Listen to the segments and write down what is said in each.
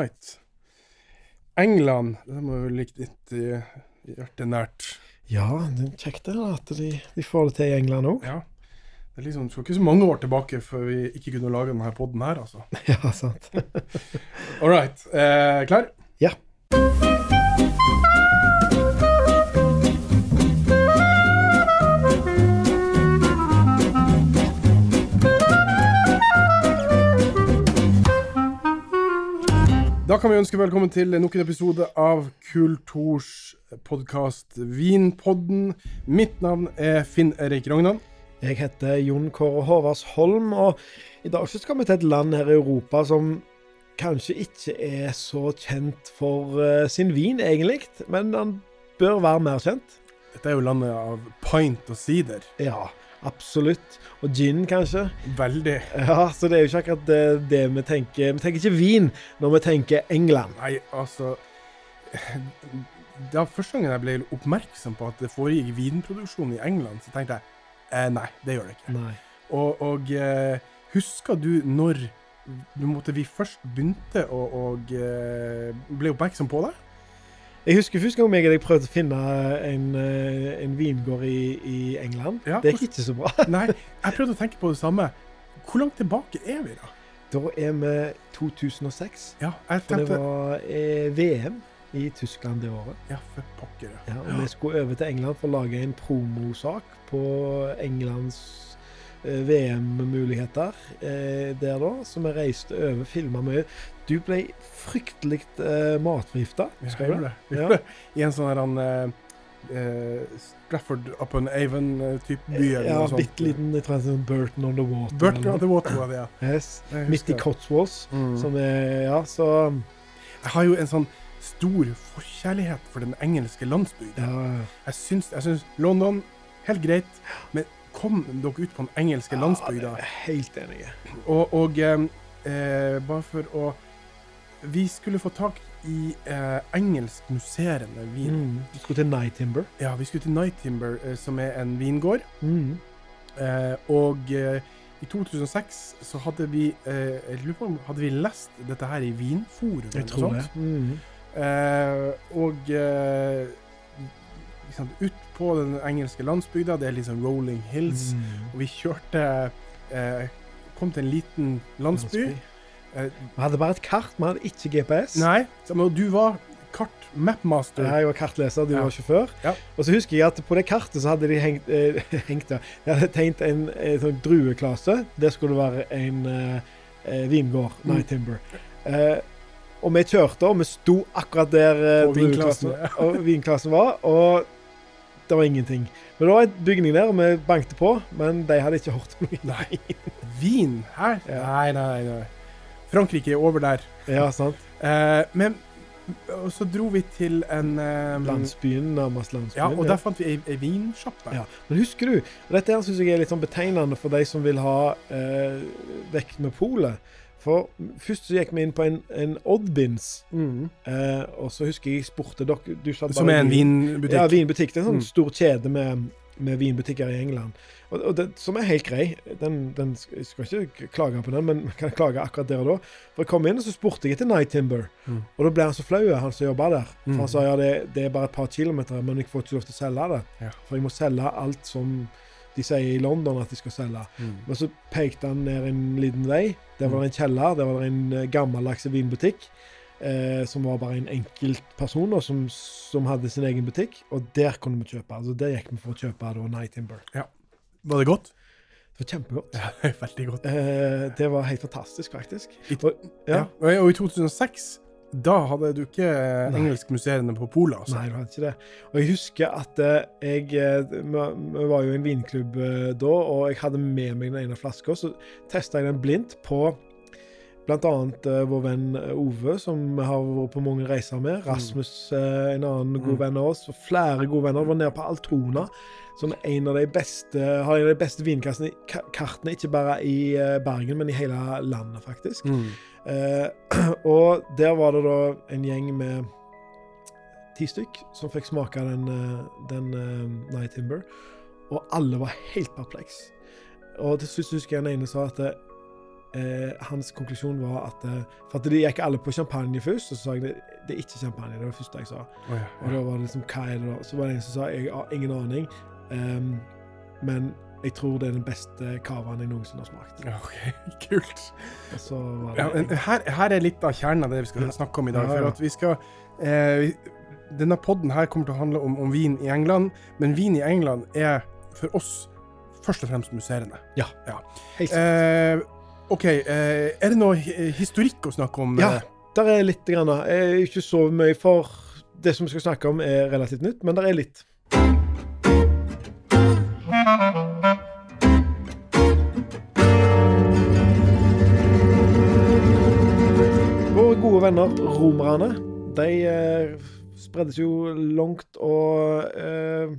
right. England, det må jo ligge litt i hjertet nært. Ja, det er kjekt det at de, de får det til i England òg. Ja. Det er liksom, skal ikke så mange år tilbake før vi ikke kunne lage denne poden her, altså. Ja, sant. All right. Eh, klar? Da kan vi ønske velkommen til nok en episode av Kultors podkast Vinpodden. Mitt navn er Finn Erik Rognan. Jeg heter Jon Kåre Håvards Holm, og i dag skal vi til et land her i Europa som kanskje ikke er så kjent for eh, sin vin, egentlig, men han bør være mer kjent. Dette er jo landet av pint og sider. Ja, absolutt. Og gin, kanskje. Veldig. Ja, Så det er jo ikke akkurat det, det vi tenker. Vi tenker ikke vin når vi tenker England. Nei, altså Da første gangen jeg ble oppmerksom på at det foregikk vinproduksjon i England, så tenkte jeg eh, nei, det gjør det ikke. Nei. Og, og eh, husker du når du måtte vi først begynte å eh, ble oppmerksom på det? Jeg husker første gang jeg og deg prøvde å finne en, eh, en vingård i, i England. Ja, det gikk ikke så bra. Nei, jeg prøvde å tenke på det samme. Hvor langt tilbake er vi, da? Da er vi 2006. Ja, jeg tenkte... For det var eh, VM i Tyskland det året. Ja, for pokker. Ja, og vi skulle over til England for å lage en promosak på Englands eh, VM-muligheter eh, der da. Så vi reiste over, filma mye. Du ble fryktelig uh, matforgifta, Ja. Ja. I en sånn her han eh, eh, Strafford upon Avon-type by Ja, bitte liten jeg tror sånn Burton on the Water. Burton eller on the Water var det, ja. Yes. Midt i. Cotswolds, Mm. som er Ja, så Jeg har jo en sånn stor forkjærlighet for den engelske landsbygda. Ja, Jeg syns, jeg syns London, helt greit, men kom dere ut på den engelske landsbygda. jeg er helt enig. Og, og eh, eh, bare for å Vi skulle få tak i eh, engelsk musserende vin. Mm. Du skulle til Night Timber. Ja, vi skulle til Night Timber, eh, som er en vingård. Mm. Eh, og eh, i 2006 så hadde vi eh, Jeg lurer på om hadde vi lest dette her i Vinforum Jeg eller tror det. Mm. Eh, og ikke ut på den engelske landsbygda, det er liksom Rolling Hills, Mm. og vi kjørte Kom til en liten landsby. Eh, Vi hadde bare et kart, vi hadde ikke GPS. nei, men du var kart mapmaster. Jeg var kartleser, du Ja. var sjåfør. Ja. Og så husker jeg at på det kartet så hadde de hengt, eh, hengt ja. De hadde tegnet en, en sånn drueklase. Det skulle være en eh, eh, vingård, Mm. Night Timber. Eh, og vi kjørte, og vi sto akkurat der eh, vinklassen, og vinklassen var, og det var ingenting. Men det var en bygning der, og vi bankte på, men de hadde ikke hørt noe. Nei. Vin her? Ja. Nei, nei, nei. Frankrike er over der. Ja, sant? Eh, men og så dro vi til en eh, Landsbyen, nærmest landsbyen. Ja, og der fant vi ei, ei vinsjappe. Ja, Men husker du og Dette her synes jeg er litt sånn betegnende for de som vil ha eh, vekk med polet. For først så gikk vi inn på en, en Oddbins, Mm. eh, og så husker jeg jeg spurte dere du sa Som er en vin- vinbutikk. Ja, vinbutikk. Det er en sånn Mm. stor kjede med, med vinbutikker i England. Og, og det, som er helt grei. Den, den jeg skal ikke klage på den, men kan klage akkurat der og da. For jeg kom inn og så spurte jeg etter Night Timber, Mm. og da ble han så flau, han som jobba der. For Mm. han sa ja, det, det er bare et par kilometer, men jeg får ikke lov til å selge det. Ja. For jeg må selge alt som de sier i London at de skal selge. Mm. Men så pekte han ned en liten vei. Der var det en kjeller, der var det en eh, gammeldags vinbutikk. Eh, som var bare en enkelt person da, som, som hadde sin egen butikk. Og der kunne vi kjøpe. altså Der gikk vi for å kjøpe da, Night Timber. Var det godt? Det var kjempegodt. Ja, veldig godt. Eh, det var helt fantastisk, faktisk. Og, ja. ja. Og, i 2006, da hadde du ikke engelskmuseene på polet, altså? Nei, du hadde ikke det. Og jeg husker at eh, jeg eh, Vi var jo i en vinklubb eh, da, og jeg hadde med meg den ene flaska. Så testa jeg den blindt på bl.a. Uh, vår venn eh, Ove, som vi har vært på mange reiser med. Rasmus, uh, en annen god Mm. venn av oss. Og flere gode venner. Det var nede på Altona, som en av de beste, har en av de beste vinkartene, ka- kartene, ikke bare i eh, Bergen, men i hele landet, faktisk. Mm. Uh, og der var det da en gjeng med ti stykk som fikk smake den, eh, den eh, Night Timber. Og alle var helt perpleks. Og til slutt husker jeg den ene sa at eh, hans konklusjon var at eh, For at de gikk alle på champagne først, og så sa jeg det, det er ikke champagne. Det var det første jeg sa. Oh, ja. Og da var det liksom Hva er det da? Så var det en som sa jeg har ingen aning, um, men jeg tror det er den beste cavaen jeg noensinne har smakt. OK, kult. Og så var det Ja, her, her er litt av kjernen av det vi skal snakke om i dag. Ja, ja. For at vi skal eh, Denne podden her kommer til å handle om, om vin i England, men vin i England er for oss først og fremst musserende. helt Eh, OK, eh, er det noe historikk å snakke om? Ja. eh? Der er litt. Grann. Jeg er ikke så mye, for det som vi skal snakke om, er relativt nytt, men der er litt. Våre gode venner romerne, de eh, spreddes jo langt og eh,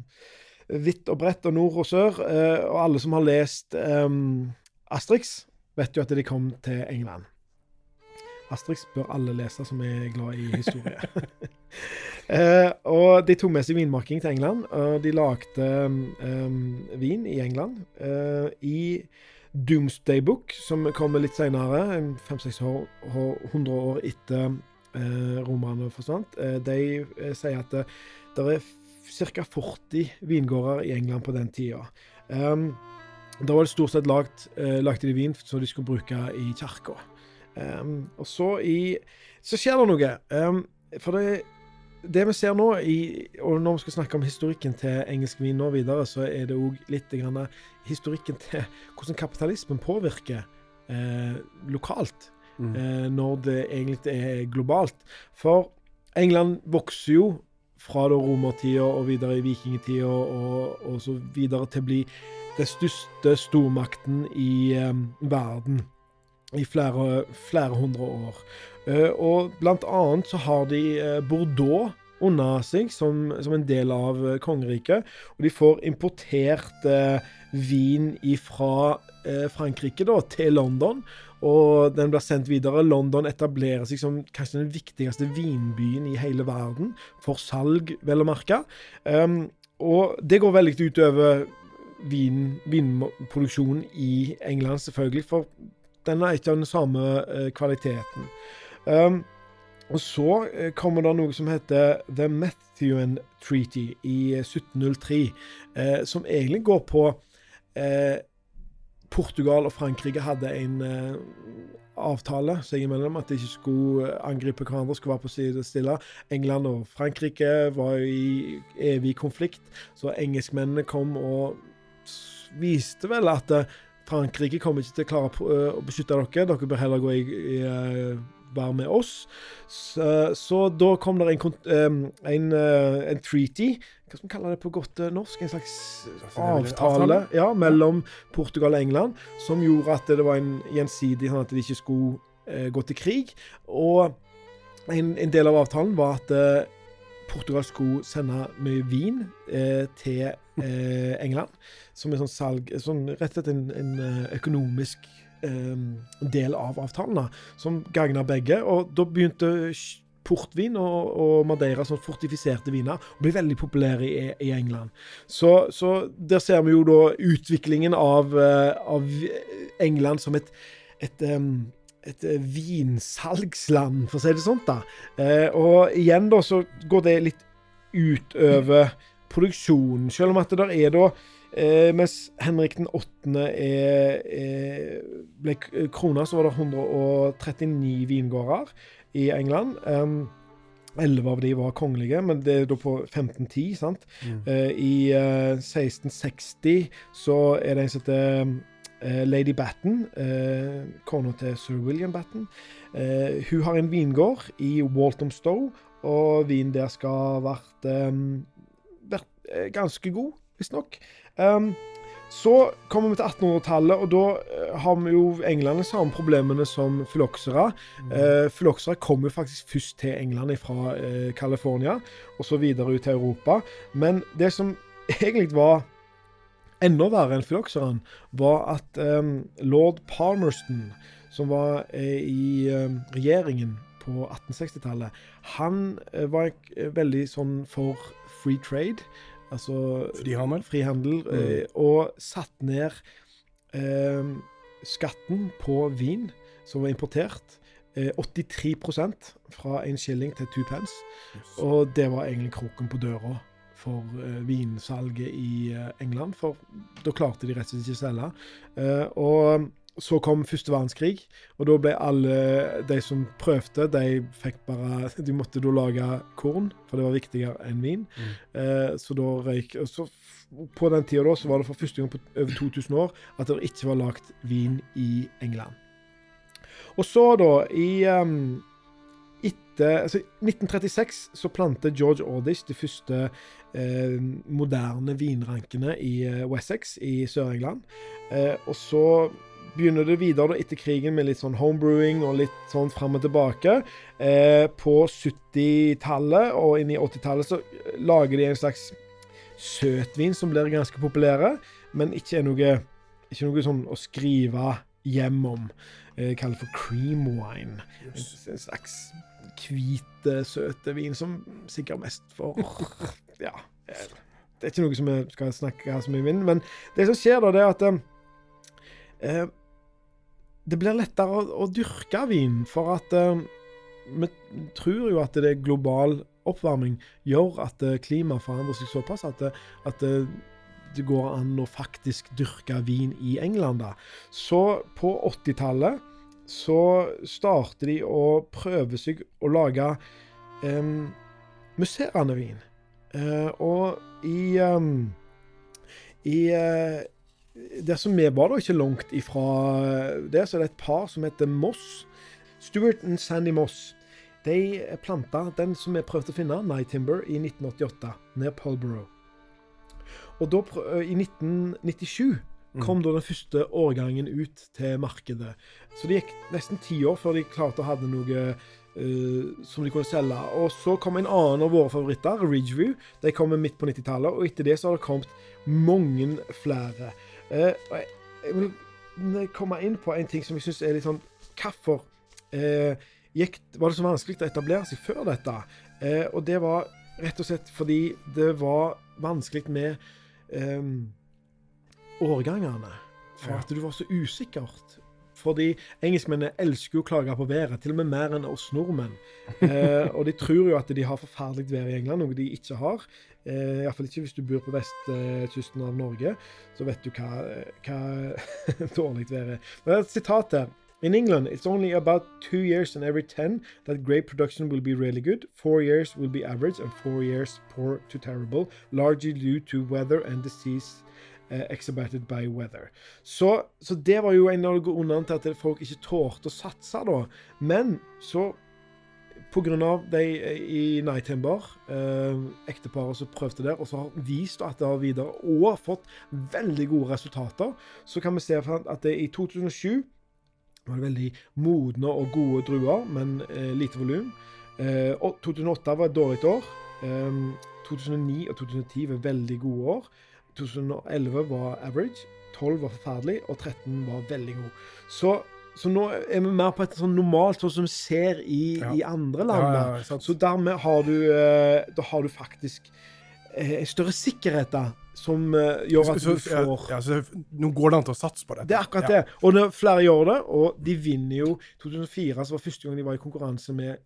vidt og bredt og nord og sør. Eh, og alle som har lest eh, Asterix, vet jo at de kom til England. Asterix bør alle lese som er glad i historie. eh, og de tok med seg vinmarking til England, og de lagde um, vin i England. Uh, I Doomsday Book, som kommer litt senere, fem-seks hundre år etter eh, romerne forsvant, eh, de eh, sier at det, det er ca. 40 vingårder i England på den tida. Um, da var det stort sett lagt, eh, lagde de vin som de skulle bruke i kirka. Um, og så i Så skjer det noe. Um, for det, det vi ser nå, i, og når vi skal snakke om historikken til engelsk vin nå videre, så er det òg litt grann historikken til hvordan kapitalismen påvirker eh, lokalt. Mm. Eh, når det egentlig er globalt. For England vokser jo fra da romertida og videre i vikingtida og, og så videre til å bli den største stormakten i eh, verden i flere, flere hundre år. Eh, og blant annet så har de eh, Bordeaux under seg som, som en del av eh, kongeriket. Og de får importert eh, vin fra Frankrike da, til London. Og den blir sendt videre. London etablerer seg som kanskje den viktigste vinbyen i hele verden. For salg, vel å merke. Um, og det går veldig utover vin, vinproduksjonen i England, selvfølgelig. For den er ikke av den samme eh, kvaliteten. Um, og så eh, kommer det noe som heter The Methuen Treaty i 1703, eh, som egentlig går på eh, Portugal og Frankrike hadde en eh, avtale seg imellom at de ikke skulle angripe hverandre, skulle være på side stille. England og Frankrike var i evig konflikt, så engelskmennene kom og viste vel at eh, Frankrike kommer ikke til å klare eh, å beskytte dere, dere bør heller gå i, i eh, være med oss. Så, så da kom det en, en, en treaty, hva skal vi kalle det på godt norsk? En slags avtale ja, mellom Portugal og England, som gjorde at det var en gjensidig sånn at de ikke skulle eh, gå til krig. Og en, en del av avtalen var at eh, Portugal skulle sende mye vin eh, til eh, England, som er sånn salg Sånn rett og slett en, en eh, økonomisk eh, del av avtalen, da, som gagna begge. Og da begynte portvin og, og Madeira, sånn fortifiserte viner, å bli veldig populære i, i England. Så, så der ser vi jo da utviklingen av, eh, av England som et, et et eh, vinsalgsland, for å si det sånn. da. Og igjen da så går det litt utover produksjonen, selv om at det der er da eh, Mens Henrik den 8. Er, er, ble k- krona, så var det 139 vingårder i England. Um, Elleve av de var kongelige, men det er da på 1510, sant. Mm. Eh, I eh, 1660 så er det en som heter eh, Lady Batten, eh, kona til sir William Batten. Eh, hun har en vingård i Walthamstow, og vinen der skal ha vært, um, eh, ganske god, visstnok. Um, så kommer vi til 1800-tallet, og da eh, har vi jo England samme problemene som fyloksera. Uh, Fyloksera kom jo faktisk først til England fra eh, California, og så videre ut til Europa. Men det som egentlig var enda verre enn fylokseraen, var at em, lord Palmerston, som var eh, i em, regjeringen på 1860-tallet, han eh, var eh, veldig sånn for free trade, altså Frihandel? frihandel, mm. og satt ned eh, skatten på vin som var importert, eh, 83% fra en shilling til two pence. Og det var egentlig kroken på døra for eh, vinsalget i eh, England, for da klarte de rett og slett ikke å selge. Eh, og så kom første verdenskrig, og da ble alle de som prøvde, de fikk bare De måtte da lage korn, for det var viktigere enn vin. Mm. Eh, så da røyk så På den tida da, så var det for første gang på over 2000 år at det ikke var lagd vin i England. Og så, da, i um, etter altså, 1936 så plantet George Ordish de første eh, moderne vinrankene i eh, Wessex i Sør-England. Eh, og så begynner det videre da, etter krigen med litt sånn homebrewing og litt sånn fram og tilbake. Eh, på 70-tallet og inn i 80-tallet så lager de en slags søtvin som blir ganske populære, men ikke er noe, ikke noe sånn å skrive hjem om. Eh, kaller for cream wine. En, slags hvite, eh, søte vin som sikkert mest for Ja. Det er ikke noe som vi skal snakke så mye om, men det som skjer da, det er at eh, eh, det blir lettere å, å dyrke vin, for at uh, vi tror jo at det er global oppvarming gjør at uh, klimaet forandrer seg såpass at, det- at uh, det går an å faktisk dyrke vin i England. da. Så på 80-tallet så starter de å prøve seg å lage um, musserende vin. Eh, og i um, i eh, Der som vi var, da, ikke langt ifra det, så er det et par som heter Moss. Stuart og Sandy Moss. De planta den som vi prøvde å finne, Night Timber, i 1988, nær Polborough. Og da, i 1997 kom da den første årgangen ut til markedet. Så det gikk nesten ti år før de klarte å ha noe uh, som de kunne selge. Og så kom en annen av våre favoritter, Ridgeview. De kom midt på 90-tallet, og etter det så har det kommet mange flere. Eh, jeg, vil komme inn på en ting som jeg syns er litt sånn Hvorfor eh, var det så vanskelig å etablere seg før dette? Eh, og det var rett og slett fordi det var vanskelig med årgangene. For at du var så usikkert. Fordi engelskmennene elsker jo å klage på været, til og med mer enn oss nordmenn. Eh, og de tror jo at de har forferdelig vær i England, noe de ikke har. Eh, Iallfall ikke hvis du bor på vestkysten av Norge. Så vet du hva, hva dårlig vær er. Men det er et sitat her. In England, it's only about two years in every ten that grape production will be really good. Four years will be average, and four years poor to terrible, largely due to weather and disease exacerbated by weather. Så, så det var jo en av grunnene til at folk ikke tålte å satse, da. Men så av de eh, i Night Timber, eh, ekteparet som prøvde der, og så har vist at det har videre, og fått veldig gode resultater, så kan vi se at det i 2007 var det veldig modne og gode druer, men eh, lite volum. Eh, 2008 var et dårlig år. Eh, 2009 og 2010 var veldig gode år. 2011 var average. 12 var forferdelig, og 13 var veldig god. Så, så nå er vi mer på et sånn normalt, sånn som vi ser i, Ja. i andre land. Ja, ja. Så dermed har du, eh, da har du faktisk eh, en større sikkerhet da, som eh, gjør at du får ja, så nå går det an til å satse på dette. det er akkurat det. Og det, flere gjør det, og de vinner jo 2004 så var første gang de var i konkurranse med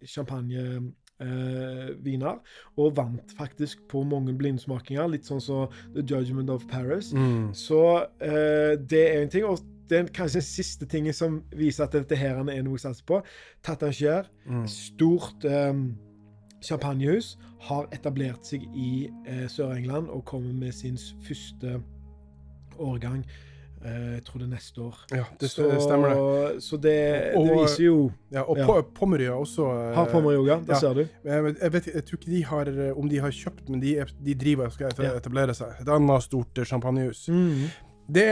champagneviner, og vant faktisk på mange blindsmakinger, litt sånn som The Judgment of Paris. Mm. Så eh, det er en ting. Og det er kanskje den siste tingen som viser at dette her er noe å satse på. Tatangier, Mm. stort eh, champagnehus, har etablert seg i eh, Sør-England og kommer med sin første årgang. Eh, jeg tror det er neste år. Ja, det stemmer det. Så det, det Og- viser jo Ja, og Ja. ja. Pommery har også eh, Har på meg yoga, det ja. ser du. Jeg, vet- jeg, tror ikke de har eh, om de har kjøpt, men de, de driver og skal etablere seg. Et annet stort eh, champagnehus. Mm. Det,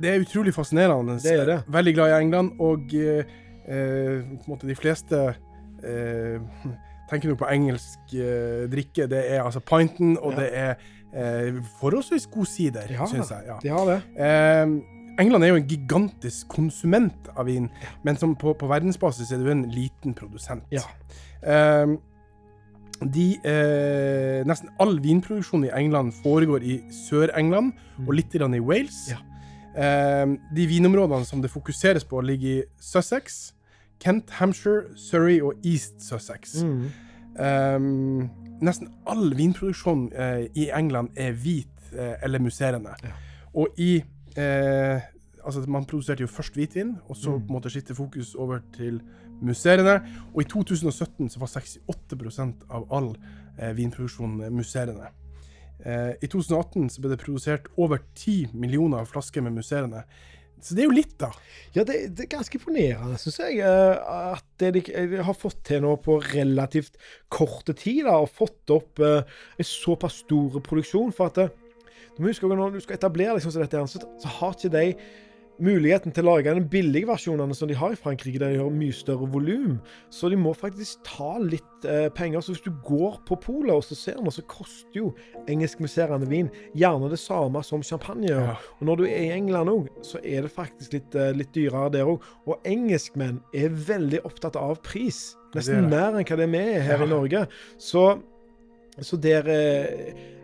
det er utrolig fascinerende. Det er det. Veldig glad i England, og eh, måte de fleste eh, tenker nå på engelsk eh, drikke. Det er altså pinten, og Ja. det er eh, forholdsvis god sider, Ja, syns jeg. Ja. De har det. Eh, England er jo en gigantisk konsument av vin, men som på, på verdensbasis er du en liten produsent. Ja. Eh, de, eh, nesten all vinproduksjon i England foregår i Sør-England og litt i Wales. Mm. Ja. Eh, de vinområdene som det fokuseres på, ligger i Sussex, Kent, Hampshire, Surrey og East Sussex. Mm. Nesten all vinproduksjon eh, i England er hvit eh, eller musserende. Ja. Og i eh, Altså, man produserte jo først hvitvin, og så Mm. måtte skifte fokus over til musserende. Og i 2017 så var 68% av all eh, vinproduksjon musserende. Eh, I 2018 så ble det produsert over 10 millioner flasker med musserende. Så det er jo litt, da. Ja, det, det er ganske imponerende, syns jeg. eh, At det de, har fått til nå på relativt korte tid, da, og fått opp uh, en såpass stor produksjon. For at eh, du må huske at når du skal etablere liksom, så dette, så, så har ikke de muligheten til å lage den billige versjonene som de har i Frankrike, der de har mye større volum. Så de må faktisk ta litt eh, penger. Så hvis du går på polet og så ser noe, så koster jo engelskmuserende vin gjerne det samme som champagne. Ja. Og når du er i England òg, så er det faktisk litt, eh, litt dyrere der òg. Og engelskmenn er veldig opptatt av pris. Nesten det det. mer enn hva det er vi er her Ja. i Norge. Så, så der eh,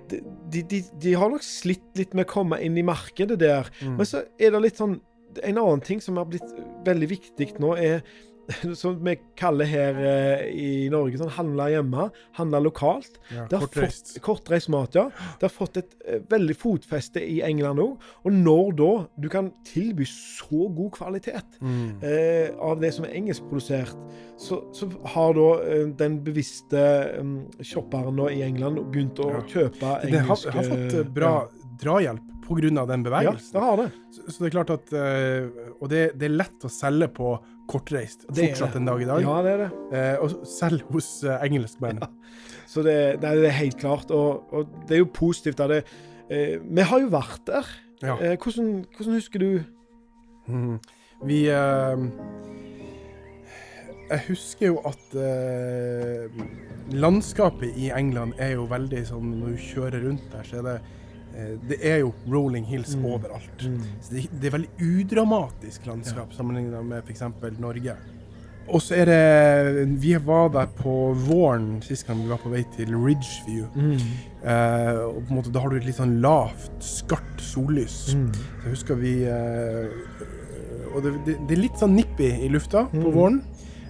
de, de, de, har nok slitt litt med å komme inn i markedet der. Mm. Men så er det litt sånn En annen ting som har blitt veldig viktig nå, er som vi kaller her eh, i Norge sånn handle hjemme, handle lokalt. Ja, kortreist. fått kortreist mat, ja. Det har fått et eh, veldig fotfeste i England òg. Og når da du kan tilby så god kvalitet Mm. eh, av det som er engelskprodusert, så, så har da eh, den bevisste um, shopperen nå i England begynt å Ja. kjøpe Det har, har fått bra bra drahjelp pga. den bevegelsen. Ja, det har det. Så, så det er klart at Og det, det er lett å selge på kortreist Det fortsatt en dag i dag. Ja, det er det. Eh, og selv hos eh, engelskmenn. Så det, det er helt klart. Og, og det er jo positivt. Da det, eh, vi har jo vært der. Ja. Eh, hvordan, hvordan husker du mm. Vi eh, Jeg husker jo at eh, landskapet i England er jo veldig sånn Når du kjører rundt der, så er det Det er jo rolling hills Mm. overalt. Så det, det er veldig udramatisk landskap sammenlignet med f.eks. Norge. Og så er det Vi var der på våren sist gang vi var på vei til Ridgeview. Eh, og på en måte Da har du et litt sånn lavt, skarpt sollys. Mm. Så jeg husker vi eh, Og det, det, det er litt sånn nippy i lufta på Mm. våren.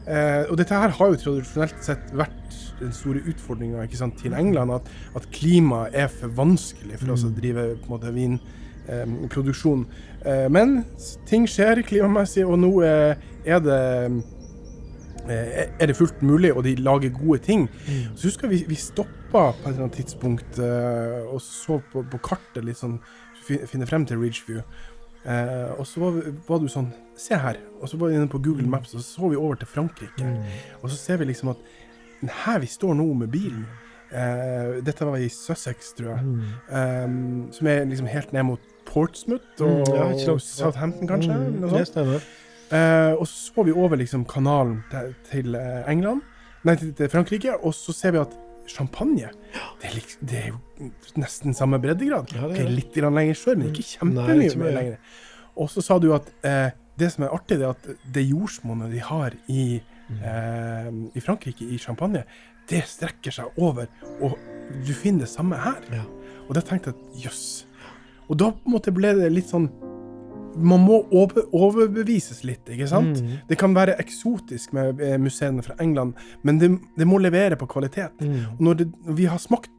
Eh, og dette her har jo tradisjonelt sett vært den store utfordringa til England. At, at klimaet er for vanskelig for oss å Mm. drive på en måte vinproduksjon. Eh, men ting skjer klimamessig, og nå eh, er det eh, er det fullt mulig, og de lager gode ting. Mm. Så husker vi, vi stoppa på et eller annet tidspunkt eh, og så på, på kartet litt sånn, finne frem til Ridgeview. Eh, og så var, var du sånn Se her. Og så var vi inne på Google Maps, og så så vi over til Frankrike. Og så ser vi liksom at her vi står nå med bilen Uh, Dette var i Sussex, tror jeg. Mm. Um, som er liksom helt ned mot Portsmouth og, Mm, ja, og Southampton, kanskje. Mm, noe. Eh, og så så vi over liksom kanalen til, til eh, England, nei, til, til Frankrike, og så ser vi at champagne det er, liksom, det er jo nesten samme breddegrad. Ja, det er Okay, litt grann lenger sør, men ikke Nei, kjempemye mye. lenger. Og så sa du at uh, det som er artig, det er at det jordsmonnet de har i, eh, i Frankrike, i champagne, det strekker seg over, og du finner det samme her. Ja. Og da tenkte jeg at jøss. Og da på en måte ble det litt sånn Man må over, overbevises litt, ikke sant? Mm. Det kan være eksotisk med eh, museene fra England, men det, det må levere på kvalitet. Mm. Og når, det, når vi har smakt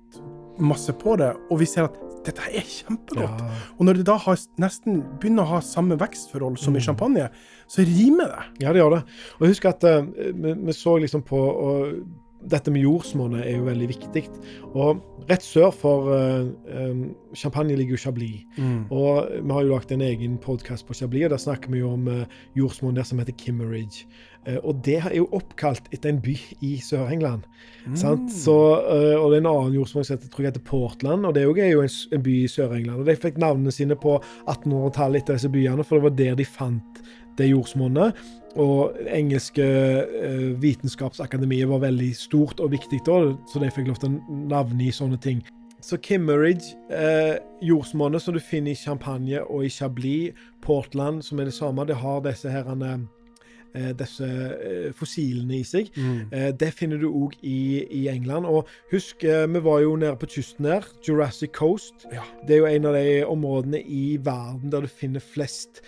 masse på det, og vi ser at dette er kjempegodt, Ja. og når det da har, nesten begynner å ha samme vekstforhold som i Mm. champagne, så rimer det. Ja, det gjør det. Og husk at uh, vi, vi så liksom på og Dette med jordsmonnet er jo veldig viktig. Og rett sør for eh, eh, Champagne ligger jo Chablis. Og vi har jo lagt en egen podkast på Chablis, og der snakker vi jo om uh, jordsmonn der som heter Kimmeridge. Eh, og det er jo oppkalt etter en by i Sør-England. Mm. Eh, og det er en annen jordsmonn som heter, tror jeg heter Portland, og det er jo- en, en by i Sør-England. Og De fikk navnene sine på 1800-tallet etter disse byene, for det var der de fant det jordsmonnet. Og det engelske eh, vitenskapsakademiet var veldig stort og viktig da, så de fikk lov til å navngi sånne ting. Så Kimmeridge, eh, jordsmonnet som du finner i Champagne og i Chablis, Portland, som er det samme, det har disse her eh, disse eh, fossilene i seg. Mm. Det finner du òg i, i England. Og husk, vi var jo nede på kysten her. Jurassic Coast. Ja. Det er jo en av de områdene i verden der du finner flest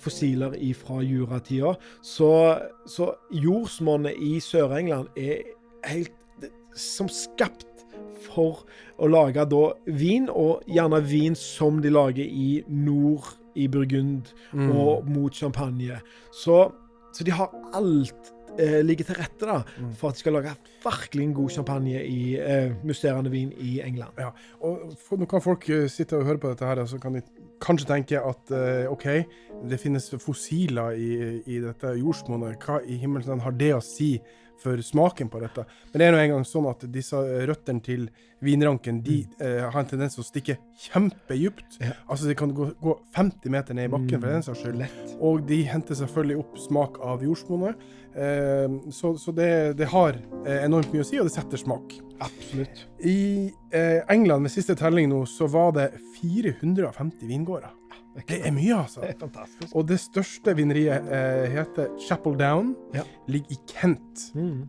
fossiler fra juratida. Så, så jordsmonnet i Sør-England er helt som skapt for å lage da vin, og gjerne vin som de lager i nord i Burgund Mm. og mot champagne. Så, så de har alt eh, ligger til rette da, Mm. for at de skal lage virkelig god champagne i eh, musserende vin i England. Ja, og for, Nå kan folk uh, sitte og høre på dette her, og så kan de kanskje tenker at eh, OK, det finnes fossiler i, i dette jordsmonnet. Hva i himmelen har det å si for smaken på dette? Men det er nå engang sånn at disse røttene til vinranken de eh, har en tendens til å stikke kjempedypt. Ja. Altså de kan gå, gå 50 meter ned i bakken for den saks skyld. Og de henter selvfølgelig opp smak av jordsmonnet. Eh, så så det, det har eh, enormt mye å si, og det setter smak. Absolutt. I eh, England ved siste telling nå, så var det 450 vingårder. Det er mye, altså. Det er fantastisk. Og det største vineriet eh, heter Chapel Down. Ja. Ligger i Kent. Mm.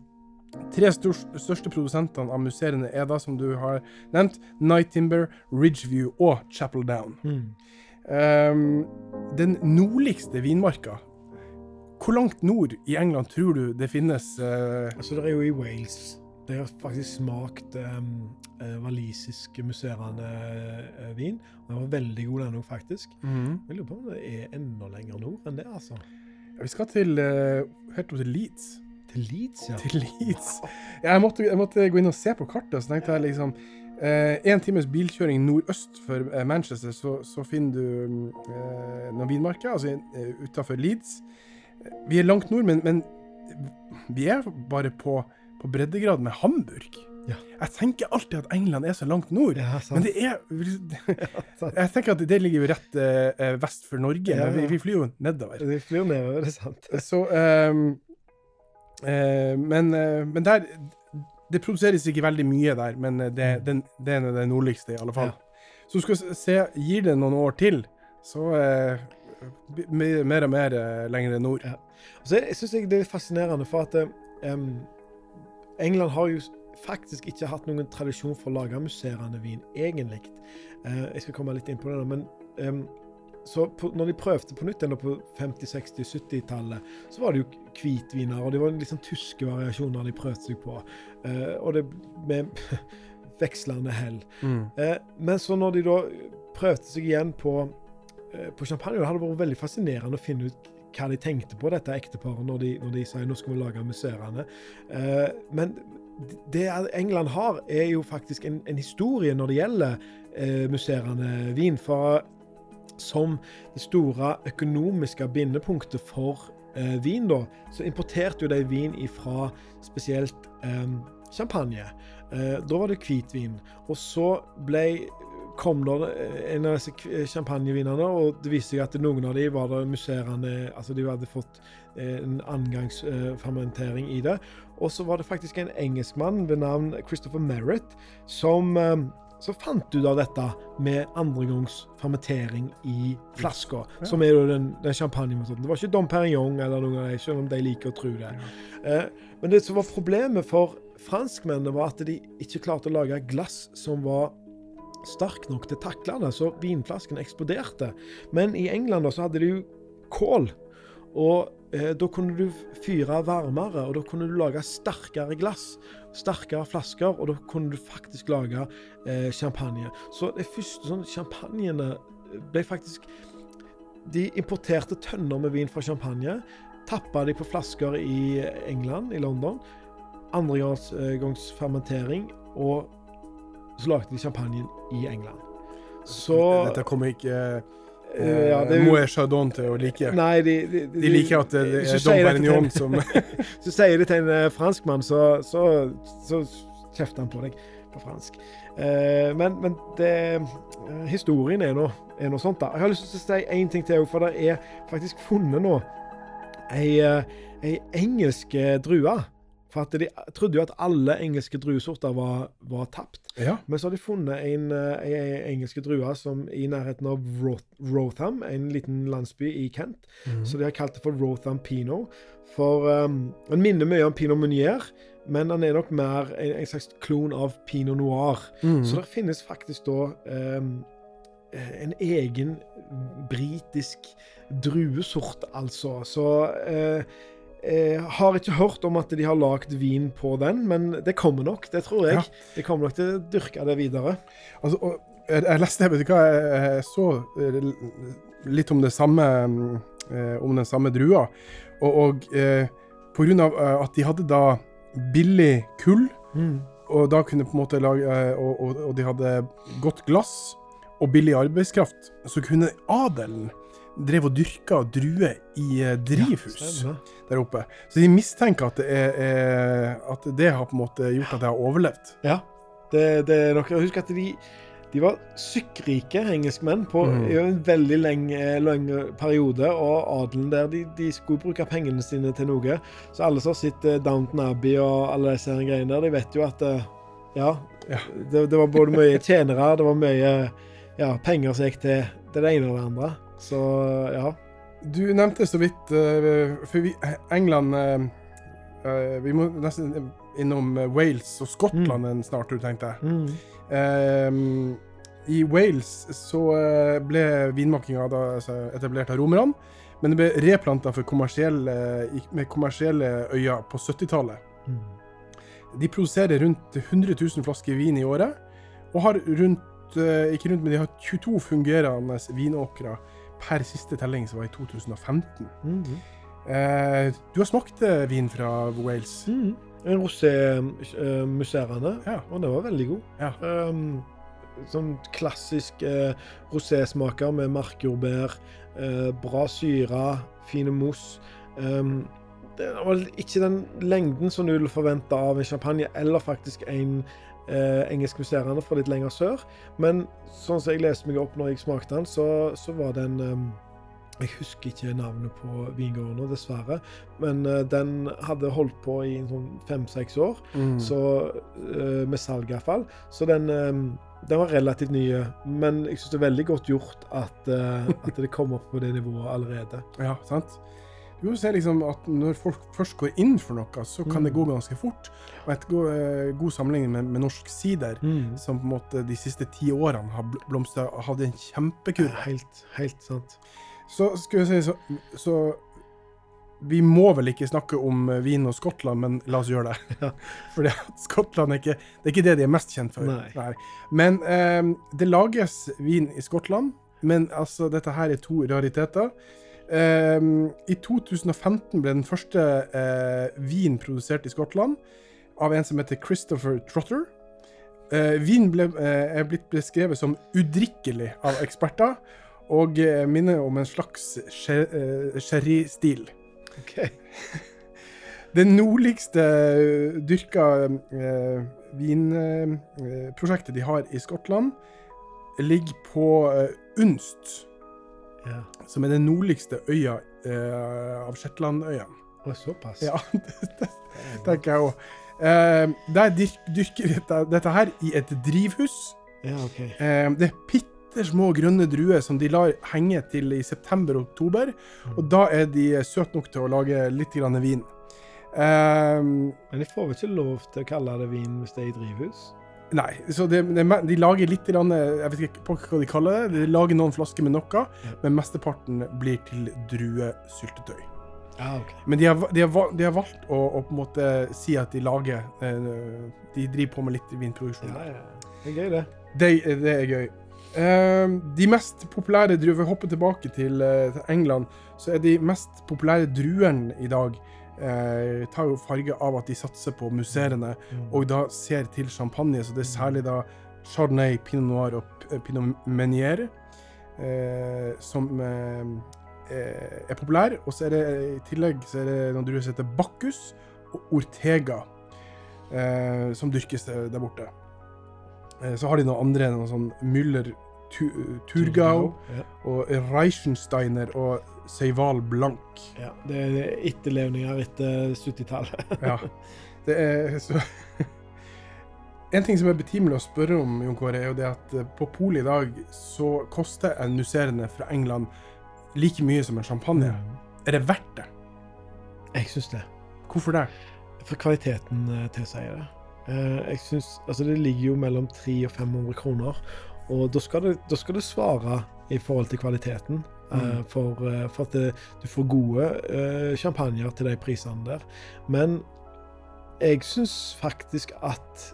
Tre største produsentene av museene er da, som du har nevnt, Night Timber, Ridgeview og Chapel Down. Mm. Um, den nordligste vinmarka Hvor langt nord i England tror du det finnes uh... Altså, det er jo i Wales. Det har faktisk smakt um, walisisk musserende uh, vin. Den var veldig god, den òg, faktisk. Jeg lurer på om det er enda lenger nord enn det, altså. Vi skal til uh, helt opp til Leeds. Til Leeds, ja. Til Leeds. Jeg, måtte, jeg måtte gå inn og se på kartet, så tenkte jeg liksom Én times bilkjøring nordøst for eh, Manchester, så, så finner du eh, noen vinmarker, altså uh, utafor Leeds. Vi er langt nord, men, men vi er bare på, på breddegrad med Hamburg. Ja. Jeg tenker alltid at England er så langt nord. Ja. Men det er. Jeg tenker at det ligger jo rett eh, vest for Norge. Men vi, vi flyr jo nedover. Vi flyr nedover, det er sant. Så ehm, eh, men, eh, men der Det produseres ikke veldig mye der, men eh, det, den, det er det nordligste, i alle fall. Så skal se Gir det noen år til, så eh, mer og mer eh, lenger nord. Ja. Så jeg syns det er fascinerende, for at um, England har jo faktisk ikke hatt noen tradisjon for å lage musserende vin, egentlig. Uh, jeg skal komme litt inn på det, men em, så på, når de prøvde på nytt på 50-, 60-, 70-tallet, så var det jo hvitviner, og det var sånn tyske variasjoner de prøvde seg på. Eh, og det med vekslende hell. Mm. Eh, men så når de da prøvde seg igjen på, eh, på champagne, det hadde vært veldig fascinerende å finne ut hva de tenkte på, dette ekteparet, når de, når de sa nå skal vi lage musserende. Eh, men det England har, er jo faktisk en, en historie når det gjelder eh, musserende vin. For som det store økonomiske bindepunktet for eh, vin, da, så importerte jo de vin ifra spesielt eh, champagne. Eh, da var det hvitvin. Og så ble kom det en av disse champagnevinene, og det viste seg at noen av de var det musserende Altså de hadde fått eh, en angangsfermentering i det. Og så var det faktisk en engelskmann ved navn Christopher Merritt som eh, så fant du da dette med andregangs fermentering i flasker, Ja. som er jo den, den champagnemetoden. Det var ikke Dom Perignon eller noen av dem, selv om de liker å tro det. Eh, men det som var problemet for franskmennene, var at de ikke klarte å lage glass som var sterk nok til å takle det, så vinflasken eksploderte. Men i England da, så hadde de jo kål, og eh, da kunne du fyre varmere, og da kunne du lage sterkere glass, sterkere flasker, og da kunne du faktisk lage eh, champagne. Så de første sånn champagnene ble faktisk De importerte tønner med vin fra champagne, tappa de på flasker i England, i London, andregangs eh, fermentering, og så lagde de champagnen i England. Så Dette kommer ikke eh, eh, ja, det Moët Chardon til å like. Nei, de, de, De liker at det, det er Dom Perignon som Så sier det til en eh, franskmann, så, så, så kjefter han på deg på fransk. Eh, men men det, eh, historien er nå noe sånt. da. Jeg har lyst til å si én ting til, for det er faktisk funnet nå ei, eh, ei engelsk eh, drue For at de trodde jo at alle engelske druesorter var, var tapt. Ja. Men så har de funnet en, eh, en engelske drue som i nærheten av Roth Rotham, en liten landsby i Kent. Mm. Så de har kalt det for Rotham Pinot. For um, Den minner mye om Pinot Meunier, men den er nok mer en, en slags klon av Pinot Noir. Mm. Så det finnes faktisk da um, en egen britisk druesort, altså. Så eh, jeg har ikke hørt om at de har lagd vin på den, men det kommer nok, det tror jeg. Ja. De kommer nok til å dyrke det videre. Altså, og jeg, jeg leste hva, jeg, jeg så eh, litt om det samme eh, om den samme drua. Og, og eh, eh, at de hadde da billig kull, og da kunne på en måte lage eh, og, og, og de hadde godt glass og billig arbeidskraft, så kunne adelen drev og dyrka druer i eh, drivhus ja, der oppe. Så de mistenker at det, er, er, at det har på en måte gjort at de har overlevd. Ja, det, det er nok Husk at de, de var sykkrike engelskmenn på mm. en veldig lang periode, og adelen der de, de skulle bruke pengene sine til noe. Så alle som har sett eh, Downton Abbey og alle disse greiene der, de vet jo at eh, ja, Ja. Det, det var både mye tjenere, det var mye ja, penger som gikk til det ene og det andre. Så ja. Du nevnte så vidt eh, For vi, England eh, eh, Vi må nesten innom Wales og Skottland en snart tur, tenkte jeg. Eh, I Wales så ble vinmakinga altså, etablert av romerne, men det ble replanta kommersielle, med kommersielle øyne på 70-tallet. De produserer rundt 100 000 flasker vin i året, og har rundt ikke rundt, men de har 22 fungerende vinåkre per siste telling, som var i 2015. Mhm. Eh, du har smakt eh, vin fra Wales. Mhm. En rosé uh, musserende, Ja. og den var veldig god. Ja. Um, sånn klassisk eh, rosésmaker med markjordbær, eh, bra syre, fine mos. Um, det var ikke den lengden som du ville forvente av en champagne, eller faktisk en eh, engelskmuseene fra litt lenger sør. Men sånn som jeg leste meg opp når jeg smakte den, så, så var den eh, Jeg husker ikke navnet på vingården dessverre. Men eh, den hadde holdt på i sånn fem-seks år, Mm. så, eh, med salg iallfall. Så den, eh, den var relativt nye. Men jeg syns det er veldig godt gjort at, at det kommer opp på det nivået allerede. Ja, sant? Du kan se liksom at når folk først går inn for noe, så kan det Mm. gå ganske fort. Og et go eh, god sammenligning med, med norsk sider, Mm. som på en måte de siste ti årene har bl- blomstra hatt en kjempekur. Helt, helt sant. Så skulle jeg si så, så Vi må vel ikke snakke om eh, vin og Skottland, men la oss gjøre det. Ja. For Skottland er ikke, det er ikke det de er mest kjent for. Nei. Men eh, det lages vin i Skottland, men altså, dette her er to rariteter. Eh, I 2015 ble den første uh, vin produsert i Skottland av en som heter Christopher Trotter. Uh, vin ble, uh, er blitt beskrevet som udrikkelig av eksperter, og minner om en slags sher- sherrystil. OK. Det nordligste dyrka vinprosjektet de har i Skottland, ligger på Unst, Ja. som er den nordligste øya eh, av Shetlandøyene. Såpass. Ja, det, det tenker jeg òg. Eh, der dyrker vi dette, dette her i et drivhus. Ja, OK. Eh, det er bitte små grønne druer som de lar henge til i september og oktober. Og da er de søte nok til å lage litt grann vin. Eh, Men de får vel ikke lov til å kalle det vin hvis det er i drivhus? Nei, så det, er de lager litt rann, Jeg vet ikke hva de kaller det. De lager noen flasker med noe, men mesteparten blir til druesyltetøy. Ah, okay. Men de har, de har, de har valgt å, å på en måte si at de lager eh, De driver på med litt vinproduksjon. Ja, ja. Det er gøy, det. Det, det er gøy. Eh, de mest populære druer Vi hopper tilbake til, eh, til England. Så er de mest populære druene i dag eh, tar jo farge av at de satser på museene, og da ser til champagne. Så det er særlig da Chardonnay, Pinot Noir og Pinot menier eh, som eh, eh, er populær. Og så er det i tillegg så er det noen druer som heter Bacchus og Ortega, eh, som dyrkes der borte. Eh, Så har de noen andre, noen sånn Müller tu, Turgau og Reichensteiner og Seival Blank. ja. Det er etterlevninger etter 70-tallet. Ja. Det er så En ting som er betimelig å spørre om, Jon Kåre, er jo det at eh, på polet i dag så koster en musserende fra England like mye som en champagne. Er det verdt det? Jeg syns det. Hvorfor det? For kvaliteten eh, tilsier det. Eh, jeg synes, altså Det ligger jo mellom 300 og 500 kroner, og da skal, det, da skal det svare i forhold til kvaliteten. Eh, Mm. For, eh, for at det, du får gode uh, champagner til de prisene der. Men jeg syns faktisk at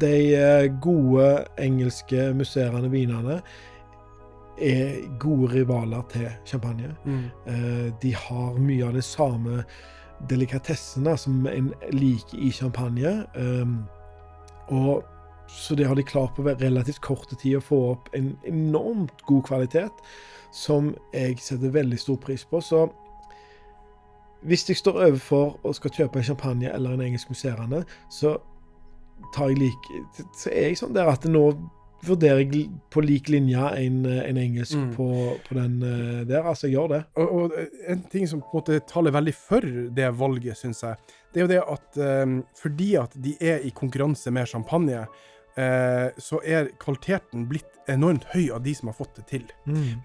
de gode engelske musserende vinene er gode rivaler til champagne. Eh, de har mye av de samme delikatessene som en liker i champagne. Um, og så det har de klart på relativt kort tid å få opp en enormt god kvalitet, som jeg setter veldig stor pris på. Så hvis jeg står overfor og skal kjøpe en champagne eller en engelsk musserende, så like, så er jeg sånn der at nå vurderer jeg på lik linje en, en engelsk Mm. på, på den eh, der. Altså, jeg gjør det. Og, og en ting som på en måte taler veldig for det valget, syns jeg, det er jo det at um, fordi at de er i konkurranse med champagne, eh, så er kvaliteten blitt enormt høy av de som har fått det til.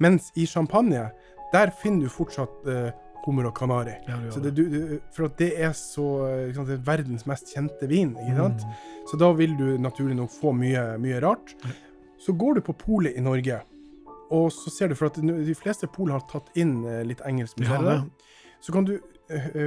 Mens i champagne, der finner du fortsatt eh, hummer og kanari. Ja, det, det, du, for at det er så eh, sant, det er verdens mest kjente vin. ikke sant? Mm. Så da vil du naturlig nok få mye, mye rart. Så går du på polet i Norge, og så ser du for at de fleste pol har tatt inn eh, litt engelsk Ja, Så kan du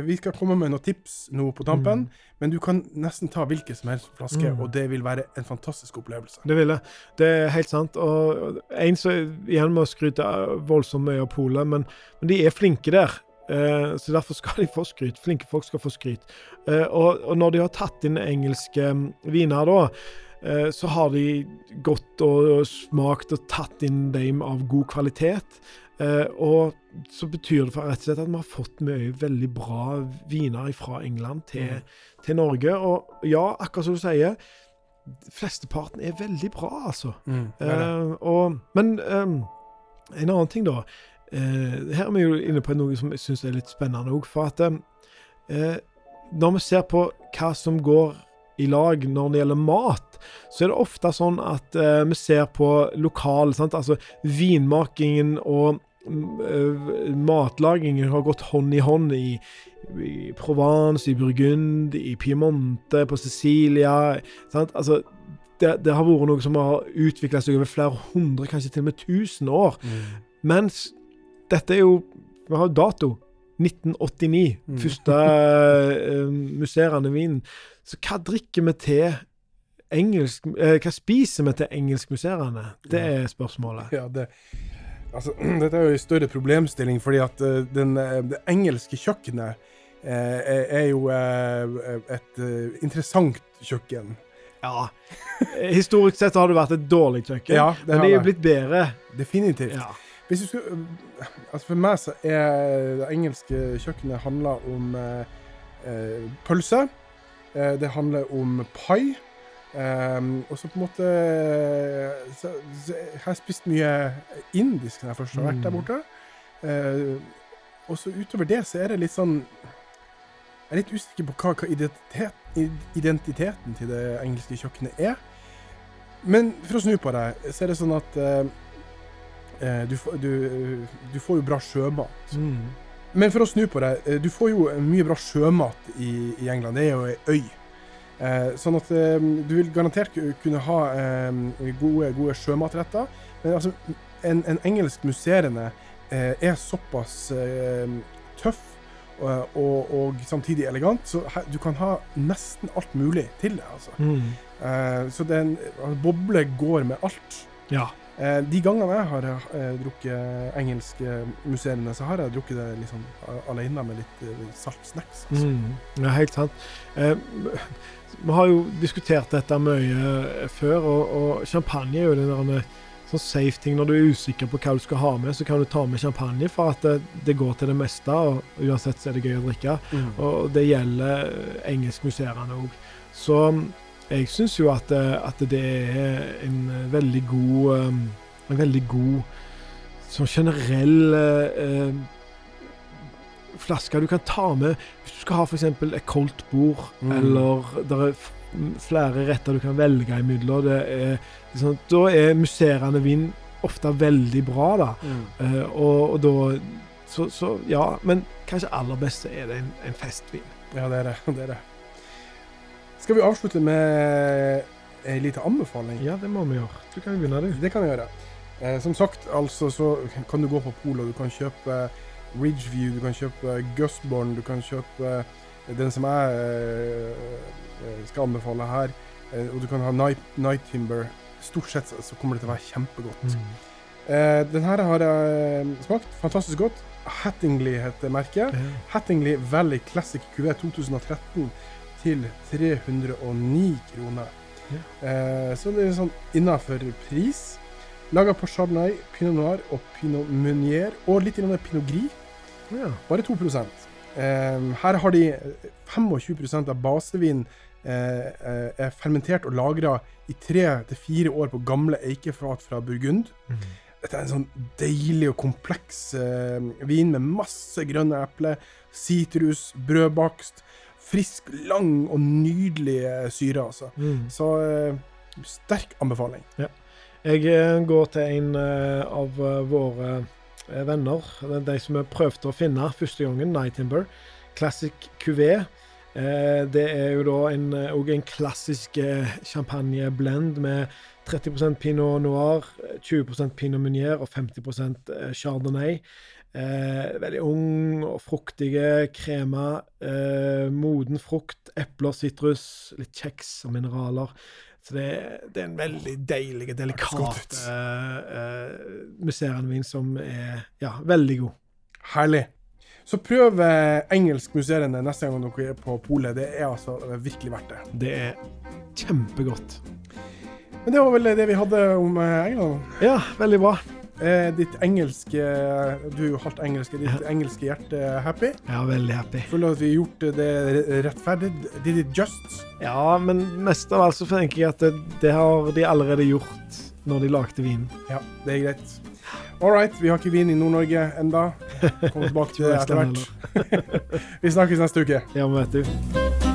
Vi skal komme med noen tips nå på tampen, men du kan nesten ta hvilken som helst flaske, Mm. og det vil være en fantastisk opplevelse. Det vil jeg. Det er helt sant. Og en som igjen må skryte voldsomt mye av Polet, men, men de er flinke der. Eh, så derfor skal de få skryt. Flinke folk skal få skryt. Eh, og, og når de har tatt inn engelske mm, viner, da, eh, så har de gått og, og smakt og tatt inn dem av god kvalitet. Eh, og så betyr det for rett og slett at vi har fått mye veldig bra viner fra England til, Mm. til Norge. Og ja, akkurat som du sier, flesteparten er veldig bra, altså. Mm, det det. Eh, og, men eh, en annen ting, da. Eh, her er vi jo inne på noe som jeg syns er litt spennende òg. For at eh, når vi ser på hva som går i lag når det gjelder mat, så er det ofte sånn at eh, vi ser på lokal sant? Altså vinmakingen og matlagingen har gått hånd i hånd i, i Provence, i Burgund, i Piemonte, på Sicilia. Sant? Altså, det, det har vært noe som har utvikla seg over flere hundre, kanskje til og med tusen år. Mm. Mens dette er jo Vi har jo dato. 1989. Mm. Første uh, musserende vinen. Så hva drikker vi til engelsk uh, Hva spiser vi til engelskmusserende? Det er spørsmålet. Ja, det, altså, dette er jo en større problemstilling, fordi at eh, den, eh, det engelske kjøkkenet eh, er, jo eh, et eh, interessant kjøkken. Ja. Historisk sett har det vært et dårlig kjøkken, Ja, det men det er jo blitt bedre. Definitivt. Ja. Hvis du skulle, altså for meg så er det engelske kjøkkenet handla om eh, pølse. Det handler om pai. Um, og så på en måte så, så Jeg har spist mye indisk når jeg først har vært der Mm. borte. Uh, og så utover det så er det litt sånn Jeg er litt usikker på hva, hva identitet, identiteten til det engelske kjøkkenet er. Men for å snu på det, så er det sånn at eh, du, du, du får jo bra sjømat. Mm. Men for å snu på det, eh, du får jo mye bra sjømat i, i England. Det er jo ei øy. Eh, sånn at eh, du vil garantert kunne ha eh, gode, gode sjømatretter. Men altså, en, en engelsk musserende eh, er såpass eh, tøff og, og, og samtidig elegant, så du kan ha nesten alt mulig til det. altså. Mm. Eh, så den altså, boble går med alt. Ja. Eh, de gangene jeg har drukket engelsk musserende, så har jeg drukket det liksom alene med litt eh, salt snacks. Altså. Mm. Ja, helt sant. Eh, vi har jo diskutert dette mye eh, før, og, og champagne er jo den der sånn safe ting. Når du er usikker på hva du skal ha med, så kan du ta med champagne, for at det, det går til det meste. og Uansett så er det gøy å drikke. Mm. Og det gjelder eh, engelskmuseene òg. Så mm, jeg syns jo at, eh, at det er en veldig god En veldig god sånn generell eh, flasker du kan ta med hvis du skal ha f.eks. et koldt bord, Mm. eller det er flere retter du kan velge imellom. Det er, liksom, da er musserende vin ofte veldig bra, da. Eh, og, og da så, så ja, men kanskje aller best er det en, en festvin. Ja, det er det. det er det. Skal vi avslutte med ei lita anbefaling? Ja, det må vi gjøre. Du kan begynne, du. Det kan vi gjøre. Eh, som sagt, altså, så kan du gå på Polet, du kan kjøpe Ridgeview, du kan kjøpe Gusborn, du kan kjøpe den som jeg eh, skal anbefale her, eh, og du kan ha Night, Night Timber. Stort sett så kommer det til å være kjempegodt. Mm. den her har jeg smakt. Fantastisk godt. Hattingley heter merket. Mm. Hattingley Valley Classic QV 2013 til 309 kroner. Yeah. så det er sånn innafor pris. Laga på Chardonnay, Pinot Noir og Pinot Meunier, og litt grann Pinot Gris. Ja. Bare 2 eh, Her har de 25% av basevin eh, eh, er fermentert og lagra i tre til fire år på gamle eikefat fra Burgund. Dette er en sånn deilig og kompleks eh, vin med masse grønne epler, sitrus, brødbakst. Frisk, lang og nydelig eh, syre, altså. Mm. Så eh, sterk anbefaling. Jeg eh, går til en eh, av eh, våre venner, de, som vi prøvde å finne første gangen, Night Timber. Classic Cuvée. Det er jo da en, en klassisk champagneblend med 30% pinot noir, eh, 20% pinot meunier og 50 eh, chardonnay. Eh, veldig ung og fruktige kremer. Eh, moden frukt, epler, sitrus, litt kjeks og mineraler. Så det, det er en veldig deilig, delikat uh, uh, museerendevin som er ja, veldig god. Herlig. Så prøv eh, engelsk musserende neste gang dere er på polet. Det er altså eh, virkelig verdt det. Det er kjempegodt. Men det var vel det vi hadde om eh, England. Ja, veldig bra. Eh, ditt engelske Du er jo halvt engelsk. er Ditt engelske hjerte happy? Ja, veldig happy. Føler at vi har gjort det rettferdig? Did it just? Ja, men mest av alt så tenker jeg at det, det har de allerede gjort når de lagde vinen. Ja, det er greit. All right, vi har ikke vin i Nord-Norge enda. Kommer tilbake til det etter hvert. vi snakkes neste uke. Ja, men vet du.